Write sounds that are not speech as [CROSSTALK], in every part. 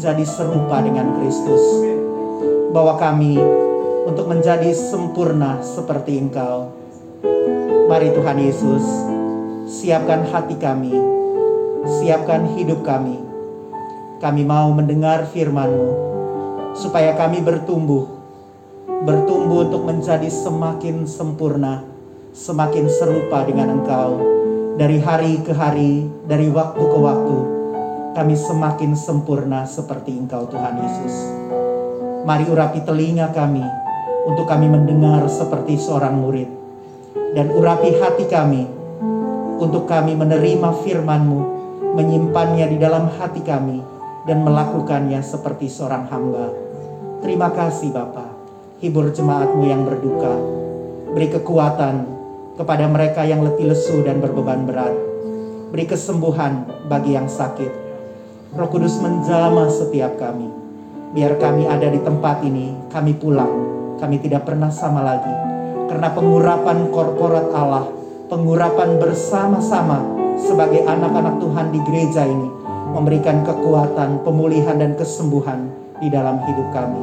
menjadi serupa dengan Kristus. Bawa kami untuk menjadi sempurna seperti Engkau. Mari Tuhan Yesus, siapkan hati kami, siapkan hidup kami. Kami mau mendengar firman-Mu, supaya kami bertumbuh, bertumbuh untuk menjadi semakin sempurna, semakin serupa dengan Engkau. Dari hari ke hari, dari waktu ke waktu, kami semakin sempurna seperti Engkau Tuhan Yesus. Mari urapi telinga kami, untuk kami mendengar seperti seorang murid. Dan urapi hati kami, untuk kami menerima firman-Mu, menyimpannya di dalam hati kami, dan melakukannya seperti seorang hamba. Terima kasih Bapa. Hibur jemaatmu yang berduka. Beri kekuatan kepada mereka yang letih lesu dan berbeban berat. Beri kesembuhan bagi yang sakit. Roh Kudus menjamah setiap kami. Biar kami ada di tempat ini, kami pulang. Kami tidak pernah sama lagi. Karena pengurapan korporat Allah, pengurapan bersama-sama sebagai anak-anak Tuhan di gereja ini memberikan kekuatan, pemulihan dan kesembuhan di dalam hidup kami.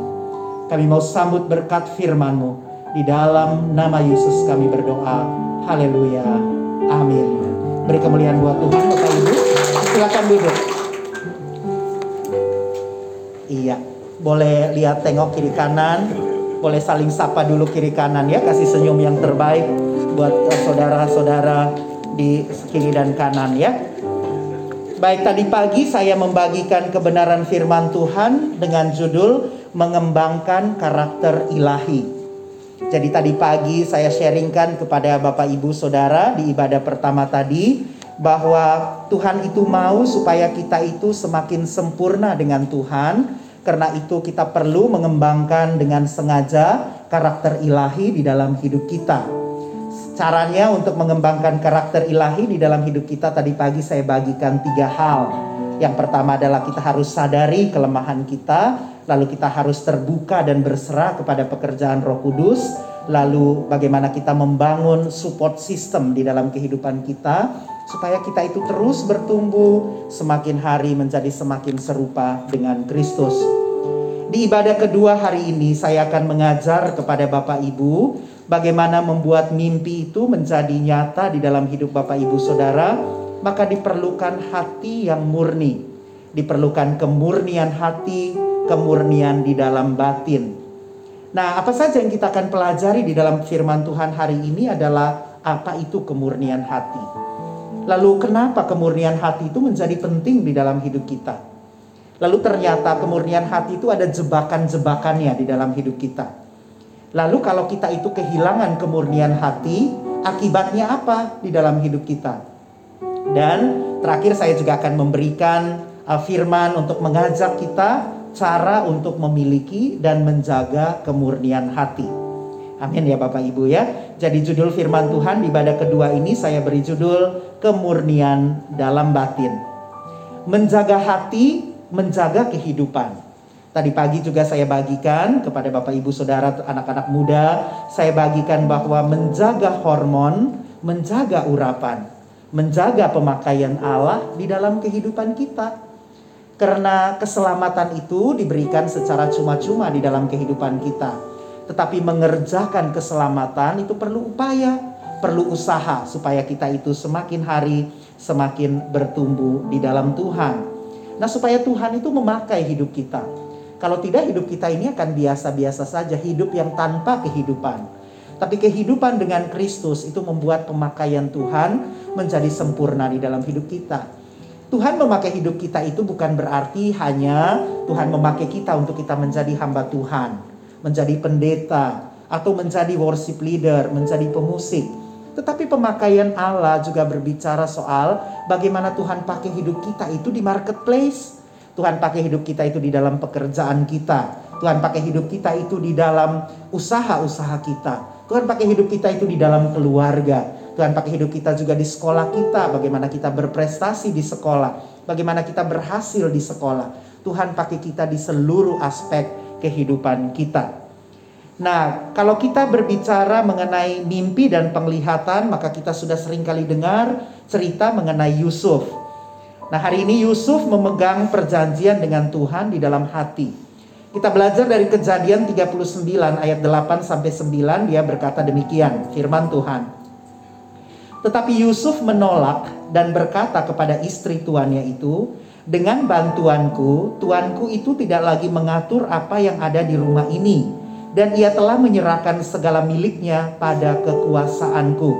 Kami mau sambut berkat firman-Mu. Di dalam nama Yesus kami berdoa. Haleluya. Amin. Beri kemuliaan buat Tuhan Bapak Ibu. Silakan duduk. Iya, boleh lihat tengok kiri kanan, boleh saling sapa dulu kiri kanan ya, kasih senyum yang terbaik buat eh, saudara-saudara di kiri dan kanan ya. Baik tadi pagi saya membagikan kebenaran firman Tuhan dengan judul mengembangkan karakter ilahi. Jadi tadi pagi saya sharingkan kepada Bapak Ibu Saudara di ibadah pertama tadi bahwa Tuhan itu mau supaya kita itu semakin sempurna dengan Tuhan. Karena itu kita perlu mengembangkan dengan sengaja karakter ilahi di dalam hidup kita. Caranya untuk mengembangkan karakter ilahi di dalam hidup kita tadi pagi saya bagikan tiga hal. Yang pertama adalah kita harus sadari kelemahan kita, lalu kita harus terbuka dan berserah kepada pekerjaan Roh Kudus, lalu bagaimana kita membangun support system di dalam kehidupan kita supaya kita itu terus bertumbuh semakin hari menjadi semakin serupa dengan Kristus. Di ibadah kedua hari ini saya akan mengajar kepada Bapak Ibu bagaimana membuat mimpi itu menjadi nyata di dalam hidup Bapak Ibu Saudara, maka diperlukan hati yang murni. Diperlukan kemurnian hati, kemurnian di dalam batin. Nah, apa saja yang kita akan pelajari di dalam firman Tuhan hari ini adalah apa itu kemurnian hati. Lalu kenapa kemurnian hati itu menjadi penting di dalam hidup kita? Lalu ternyata kemurnian hati itu ada jebakan-jebakannya di dalam hidup kita. Lalu kalau kita itu kehilangan kemurnian hati, akibatnya apa di dalam hidup kita? Dan terakhir saya juga akan memberikan uh, firman untuk mengajak kita cara untuk memiliki dan menjaga kemurnian hati. Amin ya Bapak Ibu ya. Jadi judul firman Tuhan di ibadah kedua ini saya beri judul kemurnian dalam batin. Menjaga hati, menjaga kehidupan. Tadi pagi juga saya bagikan kepada Bapak Ibu Saudara anak-anak muda, saya bagikan bahwa menjaga hormon, menjaga urapan, menjaga pemakaian Allah di dalam kehidupan kita karena keselamatan itu diberikan secara cuma-cuma di dalam kehidupan kita. Tetapi mengerjakan keselamatan itu perlu upaya, perlu usaha supaya kita itu semakin hari semakin bertumbuh di dalam Tuhan. Nah, supaya Tuhan itu memakai hidup kita. Kalau tidak hidup kita ini akan biasa-biasa saja, hidup yang tanpa kehidupan. Tapi kehidupan dengan Kristus itu membuat pemakaian Tuhan menjadi sempurna di dalam hidup kita. Tuhan memakai hidup kita itu bukan berarti hanya Tuhan memakai kita untuk kita menjadi hamba Tuhan, menjadi pendeta, atau menjadi worship leader, menjadi pemusik. Tetapi pemakaian Allah juga berbicara soal bagaimana Tuhan pakai hidup kita itu di marketplace. Tuhan pakai hidup kita itu di dalam pekerjaan kita. Tuhan pakai hidup kita itu di dalam usaha-usaha kita. Tuhan pakai hidup kita itu di dalam keluarga. Tuhan pakai hidup kita juga di sekolah kita, bagaimana kita berprestasi di sekolah, bagaimana kita berhasil di sekolah. Tuhan pakai kita di seluruh aspek kehidupan kita. Nah, kalau kita berbicara mengenai mimpi dan penglihatan, maka kita sudah sering kali dengar cerita mengenai Yusuf. Nah, hari ini Yusuf memegang perjanjian dengan Tuhan di dalam hati. Kita belajar dari kejadian 39 ayat 8 sampai 9, dia berkata demikian, firman Tuhan. Tetapi Yusuf menolak dan berkata kepada istri tuannya itu, dengan bantuanku, tuanku itu tidak lagi mengatur apa yang ada di rumah ini dan ia telah menyerahkan segala miliknya pada kekuasaanku.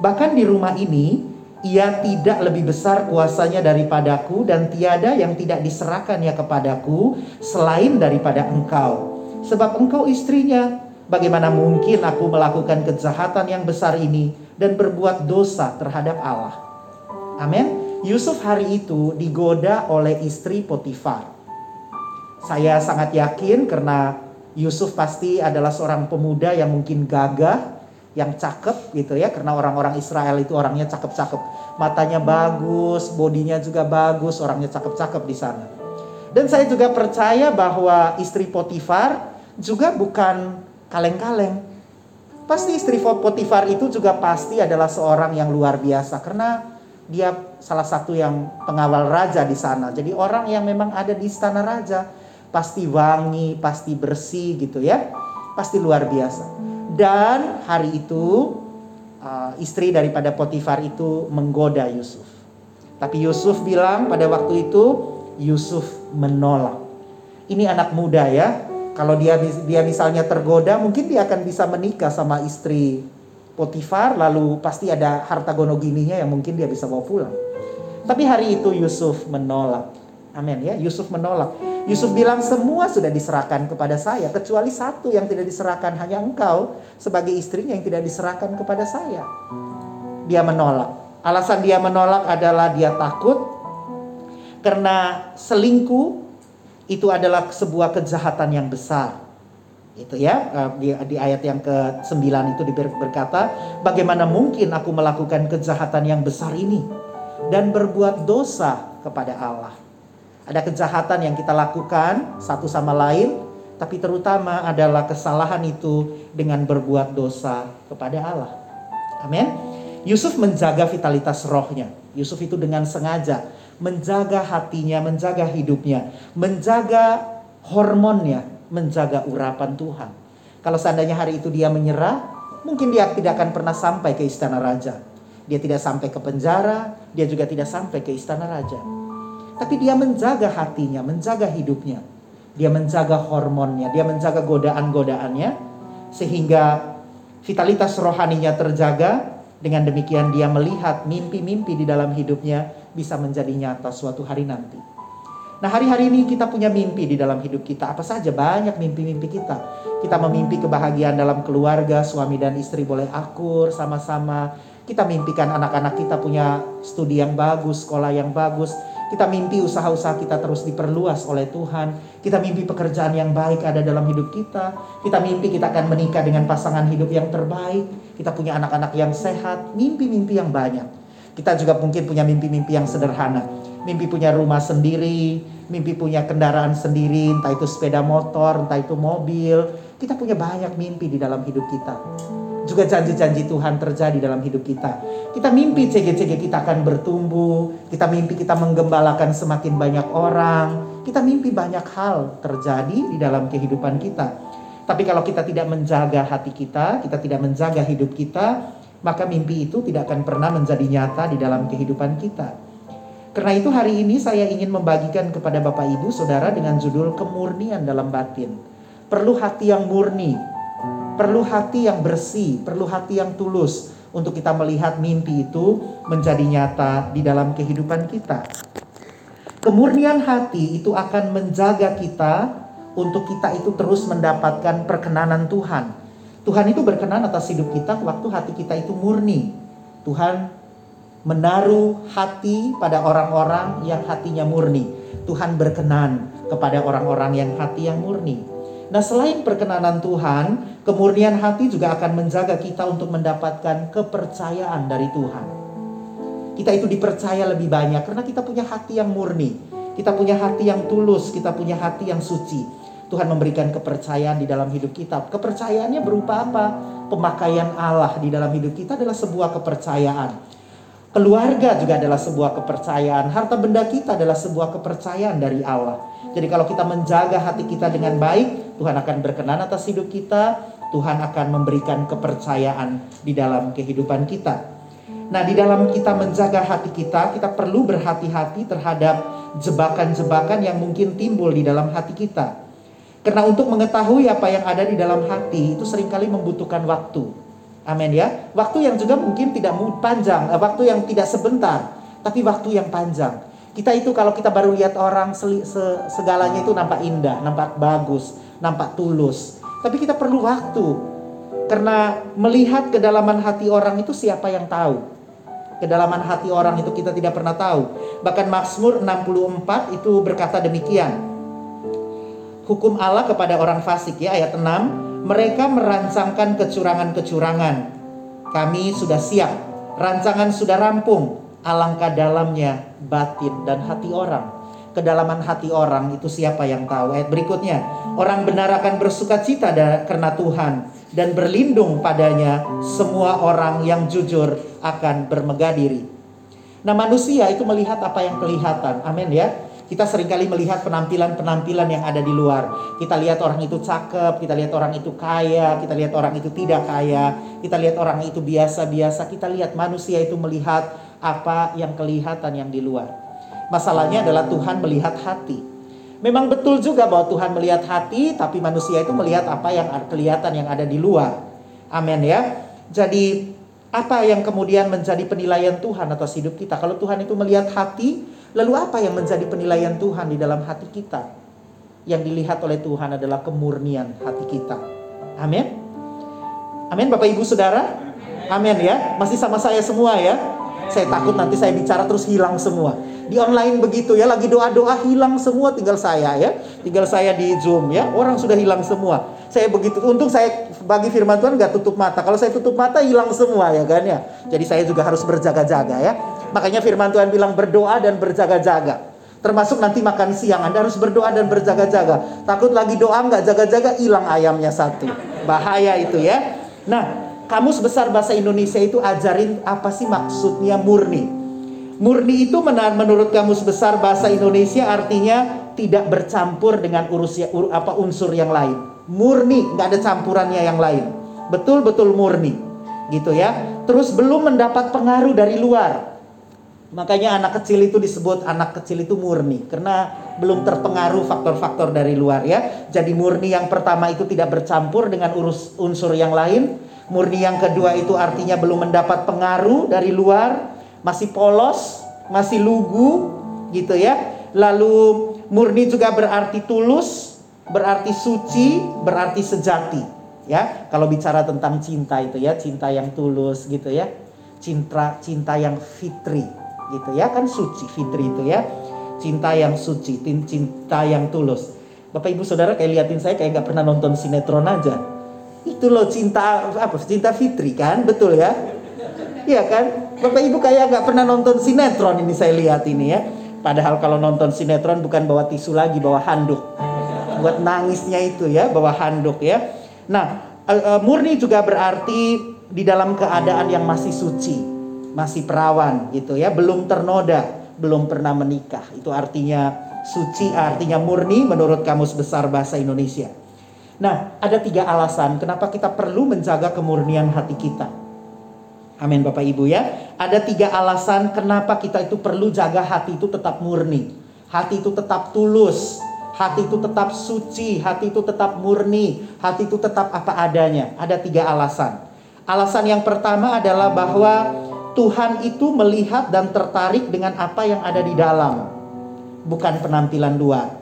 Bahkan di rumah ini, ia tidak lebih besar kuasanya daripadaku dan tiada yang tidak diserahkannya kepadaku selain daripada engkau. Sebab engkau istrinya, bagaimana mungkin aku melakukan kejahatan yang besar ini dan berbuat dosa terhadap Allah. Amin. Yusuf hari itu digoda oleh istri Potifar. Saya sangat yakin karena Yusuf pasti adalah seorang pemuda yang mungkin gagah, yang cakep gitu ya, karena orang-orang Israel itu orangnya cakep-cakep. Matanya bagus, bodinya juga bagus, orangnya cakep-cakep di sana. Dan saya juga percaya bahwa istri Potifar juga bukan kaleng-kaleng. Pasti istri Potifar itu juga pasti adalah seorang yang luar biasa karena dia salah satu yang pengawal raja di sana. Jadi orang yang memang ada di istana raja pasti wangi, pasti bersih gitu ya. Pasti luar biasa. Dan hari itu uh, istri daripada Potifar itu menggoda Yusuf. Tapi Yusuf bilang pada waktu itu Yusuf menolak. Ini anak muda ya. Kalau dia dia misalnya tergoda, mungkin dia akan bisa menikah sama istri Potifar, lalu pasti ada harta gono gininya yang mungkin dia bisa bawa pulang. Tapi hari itu Yusuf menolak. Amin ya, Yusuf menolak. Yusuf bilang semua sudah diserahkan kepada saya kecuali satu yang tidak diserahkan hanya engkau sebagai istrinya yang tidak diserahkan kepada saya. Dia menolak. Alasan dia menolak adalah dia takut karena selingkuh itu adalah sebuah kejahatan yang besar. Itu ya eh, di, di ayat yang ke-9 itu berkata, bagaimana mungkin aku melakukan kejahatan yang besar ini dan berbuat dosa kepada Allah. Ada kejahatan yang kita lakukan satu sama lain, tapi terutama adalah kesalahan itu dengan berbuat dosa kepada Allah. Amin. Yusuf menjaga vitalitas rohnya. Yusuf itu dengan sengaja menjaga hatinya, menjaga hidupnya, menjaga hormonnya, menjaga urapan Tuhan. Kalau seandainya hari itu dia menyerah, mungkin dia tidak akan pernah sampai ke istana raja. Dia tidak sampai ke penjara, dia juga tidak sampai ke istana raja. Tapi dia menjaga hatinya, menjaga hidupnya. Dia menjaga hormonnya, dia menjaga godaan-godaannya. Sehingga vitalitas rohaninya terjaga. Dengan demikian dia melihat mimpi-mimpi di dalam hidupnya bisa menjadi nyata suatu hari nanti. Nah hari-hari ini kita punya mimpi di dalam hidup kita. Apa saja banyak mimpi-mimpi kita. Kita memimpi kebahagiaan dalam keluarga, suami dan istri boleh akur sama-sama. Kita mimpikan anak-anak kita punya studi yang bagus, sekolah yang bagus. Kita mimpi usaha-usaha kita terus diperluas oleh Tuhan. Kita mimpi pekerjaan yang baik ada dalam hidup kita. Kita mimpi kita akan menikah dengan pasangan hidup yang terbaik. Kita punya anak-anak yang sehat. Mimpi-mimpi yang banyak. Kita juga mungkin punya mimpi-mimpi yang sederhana. Mimpi punya rumah sendiri, mimpi punya kendaraan sendiri, entah itu sepeda motor, entah itu mobil. Kita punya banyak mimpi di dalam hidup kita juga janji-janji Tuhan terjadi dalam hidup kita. Kita mimpi CG-CG kita akan bertumbuh, kita mimpi kita menggembalakan semakin banyak orang, kita mimpi banyak hal terjadi di dalam kehidupan kita. Tapi kalau kita tidak menjaga hati kita, kita tidak menjaga hidup kita, maka mimpi itu tidak akan pernah menjadi nyata di dalam kehidupan kita. Karena itu hari ini saya ingin membagikan kepada Bapak Ibu Saudara dengan judul kemurnian dalam batin. Perlu hati yang murni, Perlu hati yang bersih, perlu hati yang tulus untuk kita melihat mimpi itu menjadi nyata di dalam kehidupan kita. Kemurnian hati itu akan menjaga kita untuk kita itu terus mendapatkan perkenanan Tuhan. Tuhan itu berkenan atas hidup kita waktu hati kita itu murni. Tuhan menaruh hati pada orang-orang yang hatinya murni. Tuhan berkenan kepada orang-orang yang hati yang murni. Nah, selain perkenanan Tuhan, kemurnian hati juga akan menjaga kita untuk mendapatkan kepercayaan dari Tuhan. Kita itu dipercaya lebih banyak karena kita punya hati yang murni, kita punya hati yang tulus, kita punya hati yang suci. Tuhan memberikan kepercayaan di dalam hidup kita. Kepercayaannya berupa apa? Pemakaian Allah di dalam hidup kita adalah sebuah kepercayaan. Keluarga juga adalah sebuah kepercayaan. Harta benda kita adalah sebuah kepercayaan dari Allah. Jadi kalau kita menjaga hati kita dengan baik, Tuhan akan berkenan atas hidup kita. Tuhan akan memberikan kepercayaan di dalam kehidupan kita. Nah, di dalam kita menjaga hati kita, kita perlu berhati-hati terhadap jebakan-jebakan yang mungkin timbul di dalam hati kita. Karena untuk mengetahui apa yang ada di dalam hati itu sering kali membutuhkan waktu. Amin ya. Waktu yang juga mungkin tidak panjang, eh, waktu yang tidak sebentar, tapi waktu yang panjang. Kita itu kalau kita baru lihat orang segalanya itu nampak indah, nampak bagus, nampak tulus. Tapi kita perlu waktu. Karena melihat kedalaman hati orang itu siapa yang tahu? Kedalaman hati orang itu kita tidak pernah tahu. Bahkan Mazmur 64 itu berkata demikian. Hukum Allah kepada orang fasik ya ayat 6. Mereka merancangkan kecurangan-kecurangan. Kami sudah siap. Rancangan sudah rampung. Alangkah dalamnya batin dan hati orang kedalaman hati orang itu siapa yang tahu. Ayat berikutnya, orang benar akan bersuka cita karena Tuhan dan berlindung padanya semua orang yang jujur akan bermegah diri. Nah manusia itu melihat apa yang kelihatan. Amin ya. Kita sering kali melihat penampilan-penampilan yang ada di luar. Kita lihat orang itu cakep, kita lihat orang itu kaya, kita lihat orang itu tidak kaya, kita lihat orang itu biasa-biasa. Kita lihat manusia itu melihat apa yang kelihatan yang di luar. Masalahnya adalah Tuhan melihat hati. Memang betul juga bahwa Tuhan melihat hati, tapi manusia itu melihat apa yang kelihatan yang ada di luar. Amin ya. Jadi apa yang kemudian menjadi penilaian Tuhan atas hidup kita? Kalau Tuhan itu melihat hati, lalu apa yang menjadi penilaian Tuhan di dalam hati kita? Yang dilihat oleh Tuhan adalah kemurnian hati kita. Amin. Amin Bapak Ibu Saudara. Amin ya. Masih sama saya semua ya. Saya takut nanti saya bicara terus hilang semua. Di online begitu ya, lagi doa-doa hilang semua tinggal saya ya. Tinggal saya di Zoom ya. Orang sudah hilang semua. Saya begitu, untung saya bagi firman Tuhan gak tutup mata. Kalau saya tutup mata hilang semua ya kan ya. Jadi saya juga harus berjaga-jaga ya. Makanya firman Tuhan bilang berdoa dan berjaga-jaga. Termasuk nanti makan siang Anda harus berdoa dan berjaga-jaga. Takut lagi doa nggak jaga-jaga hilang ayamnya satu. Bahaya itu ya. Nah, Kamus Besar Bahasa Indonesia itu ajarin apa sih maksudnya murni. Murni itu menurut Kamus Besar Bahasa Indonesia artinya tidak bercampur dengan urusnya ur, apa unsur yang lain. Murni, nggak ada campurannya yang lain. Betul-betul murni. Gitu ya. Terus belum mendapat pengaruh dari luar. Makanya anak kecil itu disebut anak kecil itu murni karena belum terpengaruh faktor-faktor dari luar ya. Jadi murni yang pertama itu tidak bercampur dengan urus unsur yang lain Murni yang kedua itu artinya belum mendapat pengaruh dari luar, masih polos, masih lugu gitu ya. Lalu murni juga berarti tulus, berarti suci, berarti sejati. Ya, kalau bicara tentang cinta itu ya, cinta yang tulus gitu ya. Cinta cinta yang fitri gitu ya, kan suci fitri itu ya. Cinta yang suci, cinta yang tulus. Bapak Ibu Saudara kayak liatin saya kayak gak pernah nonton sinetron aja itu loh cinta apa? Cinta Fitri kan, betul ya? Iya kan? Bapak Ibu kayak gak pernah nonton sinetron ini saya lihat ini ya. Padahal kalau nonton sinetron bukan bawa tisu lagi, bawa handuk. Buat nangisnya itu ya, bawa handuk ya. Nah, uh, uh, murni juga berarti di dalam keadaan yang masih suci, masih perawan gitu ya, belum ternoda, belum pernah menikah. Itu artinya suci, artinya murni menurut Kamus Besar Bahasa Indonesia. Nah, ada tiga alasan kenapa kita perlu menjaga kemurnian hati kita. Amin Bapak Ibu ya. Ada tiga alasan kenapa kita itu perlu jaga hati itu tetap murni. Hati itu tetap tulus. Hati itu tetap suci. Hati itu tetap murni. Hati itu tetap apa adanya. Ada tiga alasan. Alasan yang pertama adalah bahwa Tuhan itu melihat dan tertarik dengan apa yang ada di dalam. Bukan penampilan luar.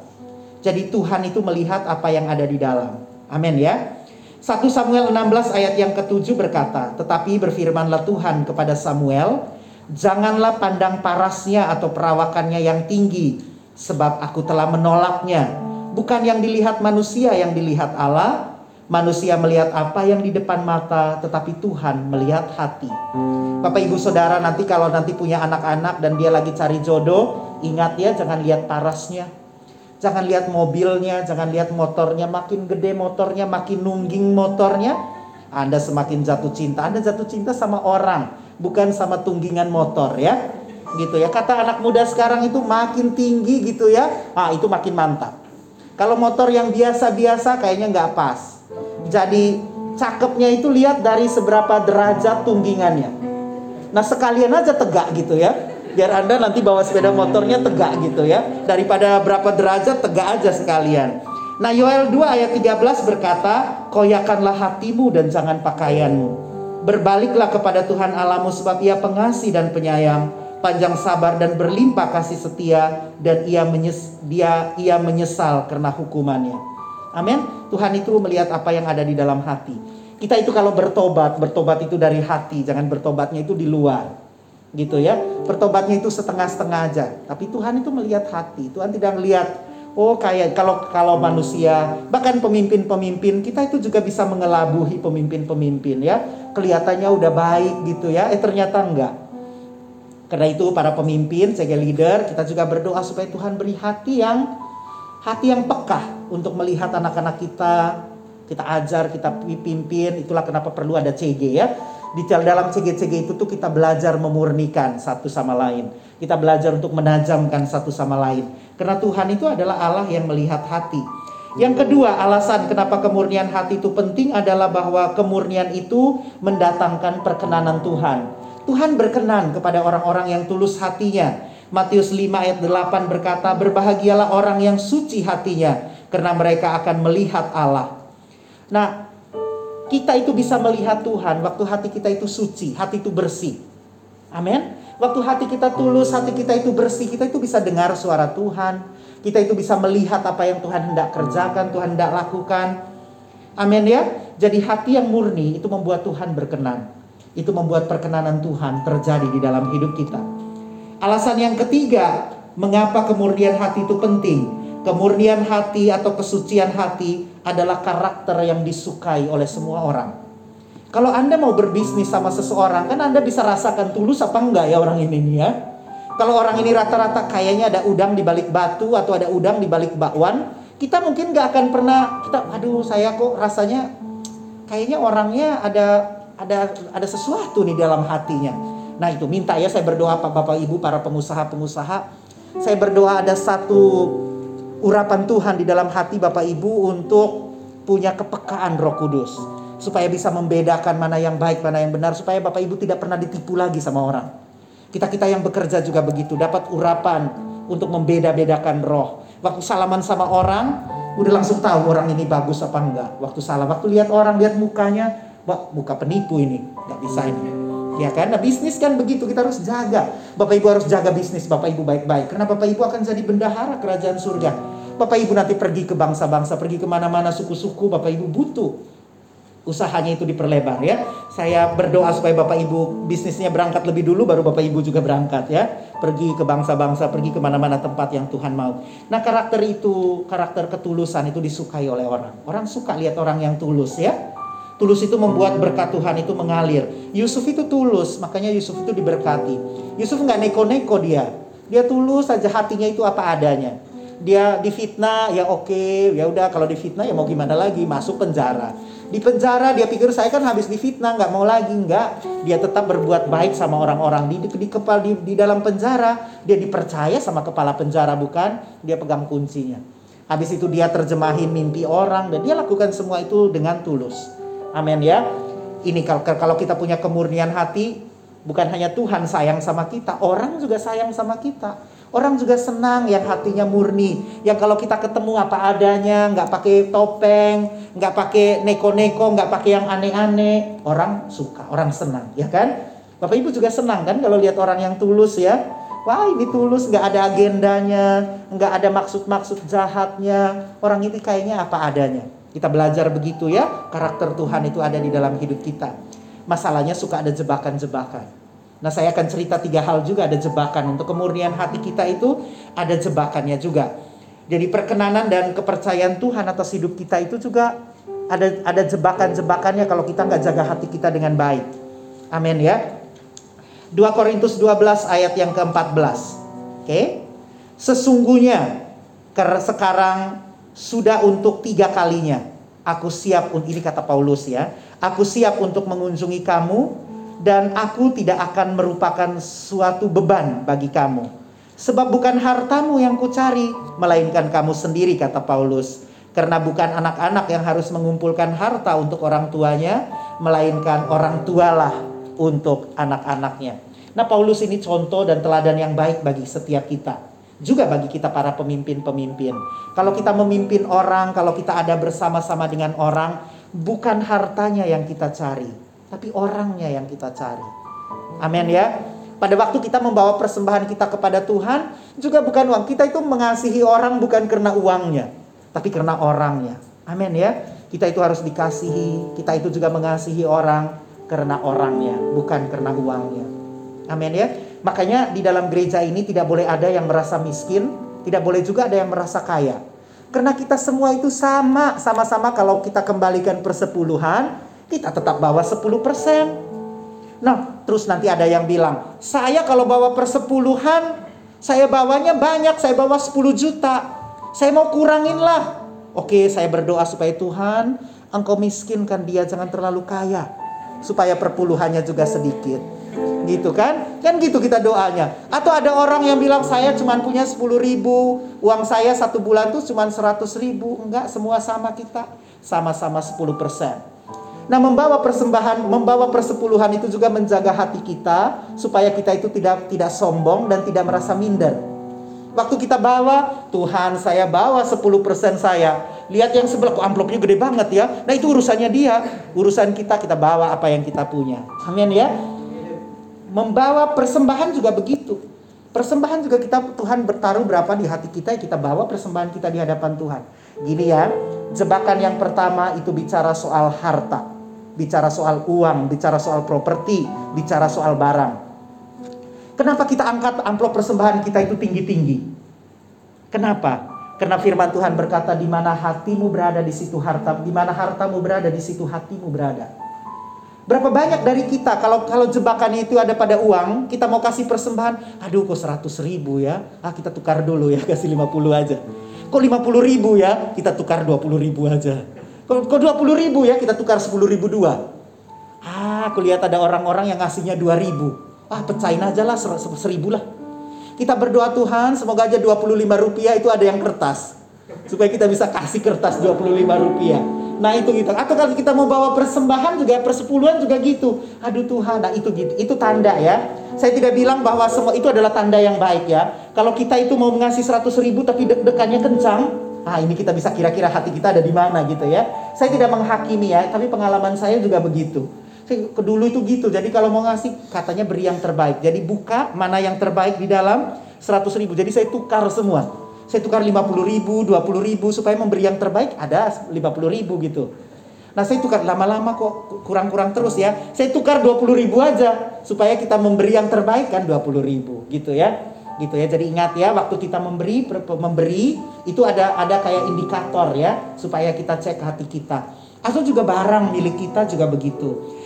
Jadi Tuhan itu melihat apa yang ada di dalam. Amin ya. 1 Samuel 16 ayat yang ketujuh berkata, Tetapi berfirmanlah Tuhan kepada Samuel, Janganlah pandang parasnya atau perawakannya yang tinggi, sebab aku telah menolaknya. Bukan yang dilihat manusia yang dilihat Allah, manusia melihat apa yang di depan mata, tetapi Tuhan melihat hati. Bapak ibu saudara nanti kalau nanti punya anak-anak dan dia lagi cari jodoh, ingat ya jangan lihat parasnya, Jangan lihat mobilnya, jangan lihat motornya, makin gede motornya, makin nungging motornya, Anda semakin jatuh cinta. Anda jatuh cinta sama orang, bukan sama tunggingan motor ya. Gitu ya. Kata anak muda sekarang itu makin tinggi gitu ya. Ah, itu makin mantap. Kalau motor yang biasa-biasa kayaknya nggak pas. Jadi cakepnya itu lihat dari seberapa derajat tunggingannya. Nah sekalian aja tegak gitu ya biar Anda nanti bawa sepeda motornya tegak gitu ya. Daripada berapa derajat tegak aja sekalian. Nah Yoel 2 ayat 13 berkata, Koyakanlah hatimu dan jangan pakaianmu. Berbaliklah kepada Tuhan Allahmu sebab ia pengasih dan penyayang, panjang sabar dan berlimpah kasih setia dan ia dia ia menyesal karena hukumannya. Amin. Tuhan itu melihat apa yang ada di dalam hati. Kita itu kalau bertobat, bertobat itu dari hati, jangan bertobatnya itu di luar gitu ya. Bertobatnya itu setengah-setengah aja. Tapi Tuhan itu melihat hati. Tuhan tidak melihat oh kayak kalau kalau manusia bahkan pemimpin-pemimpin kita itu juga bisa mengelabuhi pemimpin-pemimpin ya. Kelihatannya udah baik gitu ya. Eh ternyata enggak. Karena itu para pemimpin, sebagai leader, kita juga berdoa supaya Tuhan beri hati yang hati yang peka untuk melihat anak-anak kita, kita ajar, kita pimpin. Itulah kenapa perlu ada CG ya di dalam CG-CG itu tuh kita belajar memurnikan satu sama lain. Kita belajar untuk menajamkan satu sama lain. Karena Tuhan itu adalah Allah yang melihat hati. Yang kedua, alasan kenapa kemurnian hati itu penting adalah bahwa kemurnian itu mendatangkan perkenanan Tuhan. Tuhan berkenan kepada orang-orang yang tulus hatinya. Matius 5 ayat 8 berkata, "Berbahagialah orang yang suci hatinya, karena mereka akan melihat Allah." Nah, kita itu bisa melihat Tuhan waktu hati kita itu suci, hati itu bersih. Amin. Waktu hati kita tulus, hati kita itu bersih, kita itu bisa dengar suara Tuhan. Kita itu bisa melihat apa yang Tuhan hendak kerjakan, Tuhan hendak lakukan. Amin ya. Jadi hati yang murni itu membuat Tuhan berkenan. Itu membuat perkenanan Tuhan terjadi di dalam hidup kita. Alasan yang ketiga, mengapa kemurnian hati itu penting? Kemurnian hati atau kesucian hati adalah karakter yang disukai oleh semua orang. Kalau Anda mau berbisnis sama seseorang, kan Anda bisa rasakan tulus apa enggak ya orang ini ya. Kalau orang ini rata-rata kayaknya ada udang di balik batu atau ada udang di balik bakwan, kita mungkin nggak akan pernah kita aduh saya kok rasanya kayaknya orangnya ada ada ada sesuatu nih dalam hatinya. Nah itu minta ya saya berdoa Pak Bapak Ibu para pengusaha-pengusaha, saya berdoa ada satu urapan Tuhan di dalam hati Bapak Ibu untuk punya kepekaan Roh Kudus supaya bisa membedakan mana yang baik, mana yang benar supaya Bapak Ibu tidak pernah ditipu lagi sama orang. Kita-kita yang bekerja juga begitu, dapat urapan untuk membeda-bedakan roh. Waktu salaman sama orang, udah langsung tahu orang ini bagus apa enggak. Waktu salah, waktu lihat orang, lihat mukanya, wah muka penipu ini, nggak bisa ini. Ya? Nah bisnis kan begitu, kita harus jaga. Bapak Ibu harus jaga bisnis Bapak Ibu baik-baik. Karena Bapak Ibu akan jadi bendahara kerajaan surga. Bapak Ibu nanti pergi ke bangsa-bangsa, pergi ke mana-mana suku-suku, Bapak Ibu butuh usahanya itu diperlebar ya. Saya berdoa supaya Bapak Ibu bisnisnya berangkat lebih dulu baru Bapak Ibu juga berangkat ya. Pergi ke bangsa-bangsa, pergi ke mana-mana tempat yang Tuhan mau. Nah karakter itu, karakter ketulusan itu disukai oleh orang. Orang suka lihat orang yang tulus ya. Tulus itu membuat berkat Tuhan itu mengalir. Yusuf itu tulus, makanya Yusuf itu diberkati. Yusuf nggak neko-neko dia. Dia tulus saja hatinya itu apa adanya. Dia difitnah ya oke, ya udah kalau difitnah ya mau gimana lagi, masuk penjara. Di penjara dia pikir saya kan habis difitnah nggak mau lagi nggak. Dia tetap berbuat baik sama orang-orang di di kepala di, di dalam penjara. Dia dipercaya sama kepala penjara bukan? Dia pegang kuncinya. Habis itu dia terjemahin mimpi orang dan dia lakukan semua itu dengan tulus. Amin ya. Ini kalau kita punya kemurnian hati, bukan hanya Tuhan sayang sama kita, orang juga sayang sama kita. Orang juga senang yang hatinya murni, yang kalau kita ketemu apa adanya, nggak pakai topeng, nggak pakai neko-neko, nggak pakai yang aneh-aneh, orang suka, orang senang, ya kan? Bapak Ibu juga senang kan kalau lihat orang yang tulus ya. Wah ini tulus, nggak ada agendanya, nggak ada maksud-maksud jahatnya. Orang ini kayaknya apa adanya. Kita belajar begitu ya, karakter Tuhan itu ada di dalam hidup kita. Masalahnya suka ada jebakan-jebakan. Nah saya akan cerita tiga hal juga ada jebakan. Untuk kemurnian hati kita itu ada jebakannya juga. Jadi perkenanan dan kepercayaan Tuhan atas hidup kita itu juga ada ada jebakan-jebakannya kalau kita nggak jaga hati kita dengan baik. Amin ya. 2 Korintus 12 ayat yang ke-14. Oke. Sesungguhnya Karena sekarang sudah untuk tiga kalinya. Aku siap, ini kata Paulus ya. Aku siap untuk mengunjungi kamu dan aku tidak akan merupakan suatu beban bagi kamu. Sebab bukan hartamu yang kucari, melainkan kamu sendiri kata Paulus. Karena bukan anak-anak yang harus mengumpulkan harta untuk orang tuanya, melainkan orang tualah untuk anak-anaknya. Nah, Paulus ini contoh dan teladan yang baik bagi setiap kita juga bagi kita para pemimpin-pemimpin. Kalau kita memimpin orang, kalau kita ada bersama-sama dengan orang, bukan hartanya yang kita cari, tapi orangnya yang kita cari. Amin ya. Pada waktu kita membawa persembahan kita kepada Tuhan, juga bukan uang. Kita itu mengasihi orang bukan karena uangnya, tapi karena orangnya. Amin ya. Kita itu harus dikasihi, kita itu juga mengasihi orang karena orangnya, bukan karena uangnya. Amin ya. Makanya di dalam gereja ini tidak boleh ada yang merasa miskin, tidak boleh juga ada yang merasa kaya. Karena kita semua itu sama, sama-sama kalau kita kembalikan persepuluhan, kita tetap bawa 10%. Nah, terus nanti ada yang bilang, saya kalau bawa persepuluhan, saya bawanya banyak, saya bawa 10 juta. Saya mau kurangin lah. Oke, saya berdoa supaya Tuhan, engkau miskinkan dia jangan terlalu kaya. Supaya perpuluhannya juga sedikit gitu kan? Kan gitu kita doanya. Atau ada orang yang bilang saya cuma punya 10 ribu uang saya satu bulan tuh cuma 100 ribu. Enggak semua sama kita. Sama-sama 10 persen. Nah membawa persembahan membawa persepuluhan itu juga menjaga hati kita supaya kita itu tidak tidak sombong dan tidak merasa minder. Waktu kita bawa Tuhan saya bawa 10 persen saya. Lihat yang sebelah amplopnya gede banget ya. Nah itu urusannya dia. Urusan kita kita bawa apa yang kita punya. Amin ya Membawa persembahan juga begitu. Persembahan juga kita Tuhan bertaruh berapa di hati kita kita bawa persembahan kita di hadapan Tuhan. Gini ya, jebakan yang pertama itu bicara soal harta, bicara soal uang, bicara soal properti, bicara soal barang. Kenapa kita angkat amplop persembahan kita itu tinggi-tinggi? Kenapa? Karena firman Tuhan berkata di mana hatimu berada di situ harta, di mana hartamu berada di situ hatimu berada. Berapa banyak dari kita kalau kalau jebakan itu ada pada uang, kita mau kasih persembahan, aduh kok 100 ribu ya, ah kita tukar dulu ya, [LAUGHS] kasih 50 aja. Kok 50 ribu ya, kita tukar 20 ribu aja. Kok, kok 20 ribu ya, kita tukar 10 ribu dua. Ah, aku lihat ada orang-orang yang ngasihnya 2 ribu. Ah, pecahin aja lah, seribu lah. Kita berdoa Tuhan, semoga aja 25 rupiah itu ada yang kertas. Supaya kita bisa kasih kertas 25 rupiah. Nah itu gitu. Atau kalau kita mau bawa persembahan juga persepuluhan juga gitu. Aduh Tuhan, nah itu gitu. Itu tanda ya. Saya tidak bilang bahwa semua itu adalah tanda yang baik ya. Kalau kita itu mau ngasih 100 ribu tapi deg-degannya kencang, ah ini kita bisa kira-kira hati kita ada di mana gitu ya. Saya tidak menghakimi ya, tapi pengalaman saya juga begitu. Dulu itu gitu. Jadi kalau mau ngasih katanya beri yang terbaik. Jadi buka mana yang terbaik di dalam 100 ribu. Jadi saya tukar semua saya tukar 50 ribu, 20 ribu supaya memberi yang terbaik ada 50 ribu gitu. Nah saya tukar lama-lama kok kurang-kurang terus ya. Saya tukar 20 ribu aja supaya kita memberi yang terbaik kan 20 ribu gitu ya. Gitu ya. Jadi ingat ya waktu kita memberi memberi itu ada ada kayak indikator ya supaya kita cek hati kita. Atau juga barang milik kita juga begitu.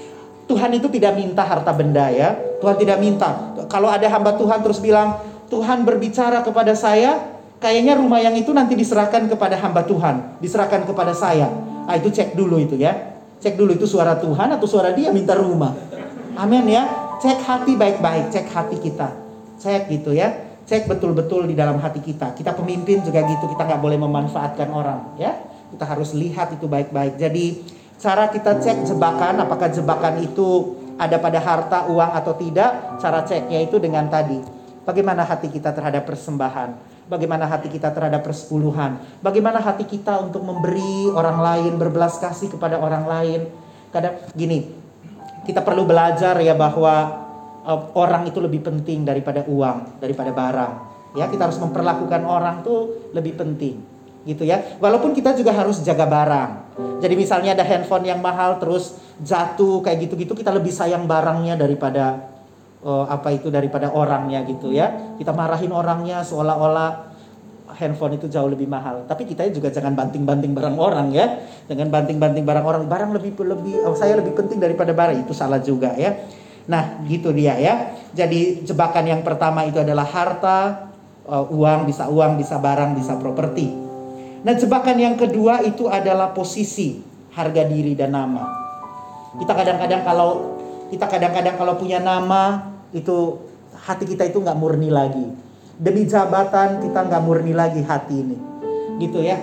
Tuhan itu tidak minta harta benda ya. Tuhan tidak minta. Kalau ada hamba Tuhan terus bilang, Tuhan berbicara kepada saya, kayaknya rumah yang itu nanti diserahkan kepada hamba Tuhan, diserahkan kepada saya. Ah itu cek dulu itu ya. Cek dulu itu suara Tuhan atau suara dia minta rumah. Amin ya. Cek hati baik-baik, cek hati kita. Cek gitu ya. Cek betul-betul di dalam hati kita. Kita pemimpin juga gitu, kita nggak boleh memanfaatkan orang ya. Kita harus lihat itu baik-baik. Jadi cara kita cek jebakan, apakah jebakan itu ada pada harta, uang atau tidak, cara ceknya itu dengan tadi. Bagaimana hati kita terhadap persembahan? Bagaimana hati kita terhadap persepuluhan, bagaimana hati kita untuk memberi orang lain, berbelas kasih kepada orang lain. Kadang gini, kita perlu belajar ya bahwa uh, orang itu lebih penting daripada uang, daripada barang. Ya, kita harus memperlakukan orang tuh lebih penting gitu ya. Walaupun kita juga harus jaga barang. Jadi misalnya ada handphone yang mahal terus jatuh kayak gitu-gitu kita lebih sayang barangnya daripada uh, apa itu daripada orangnya gitu ya. Kita marahin orangnya seolah-olah handphone itu jauh lebih mahal. Tapi kita juga jangan banting-banting barang orang ya. Jangan banting-banting barang orang. Barang lebih lebih oh, saya lebih penting daripada barang itu salah juga ya. Nah, gitu dia ya. Jadi jebakan yang pertama itu adalah harta, uh, uang, bisa uang, bisa barang, bisa properti. Nah, jebakan yang kedua itu adalah posisi, harga diri dan nama. Kita kadang-kadang kalau kita kadang-kadang kalau punya nama itu hati kita itu nggak murni lagi. Demi jabatan kita nggak murni lagi hati ini, gitu ya.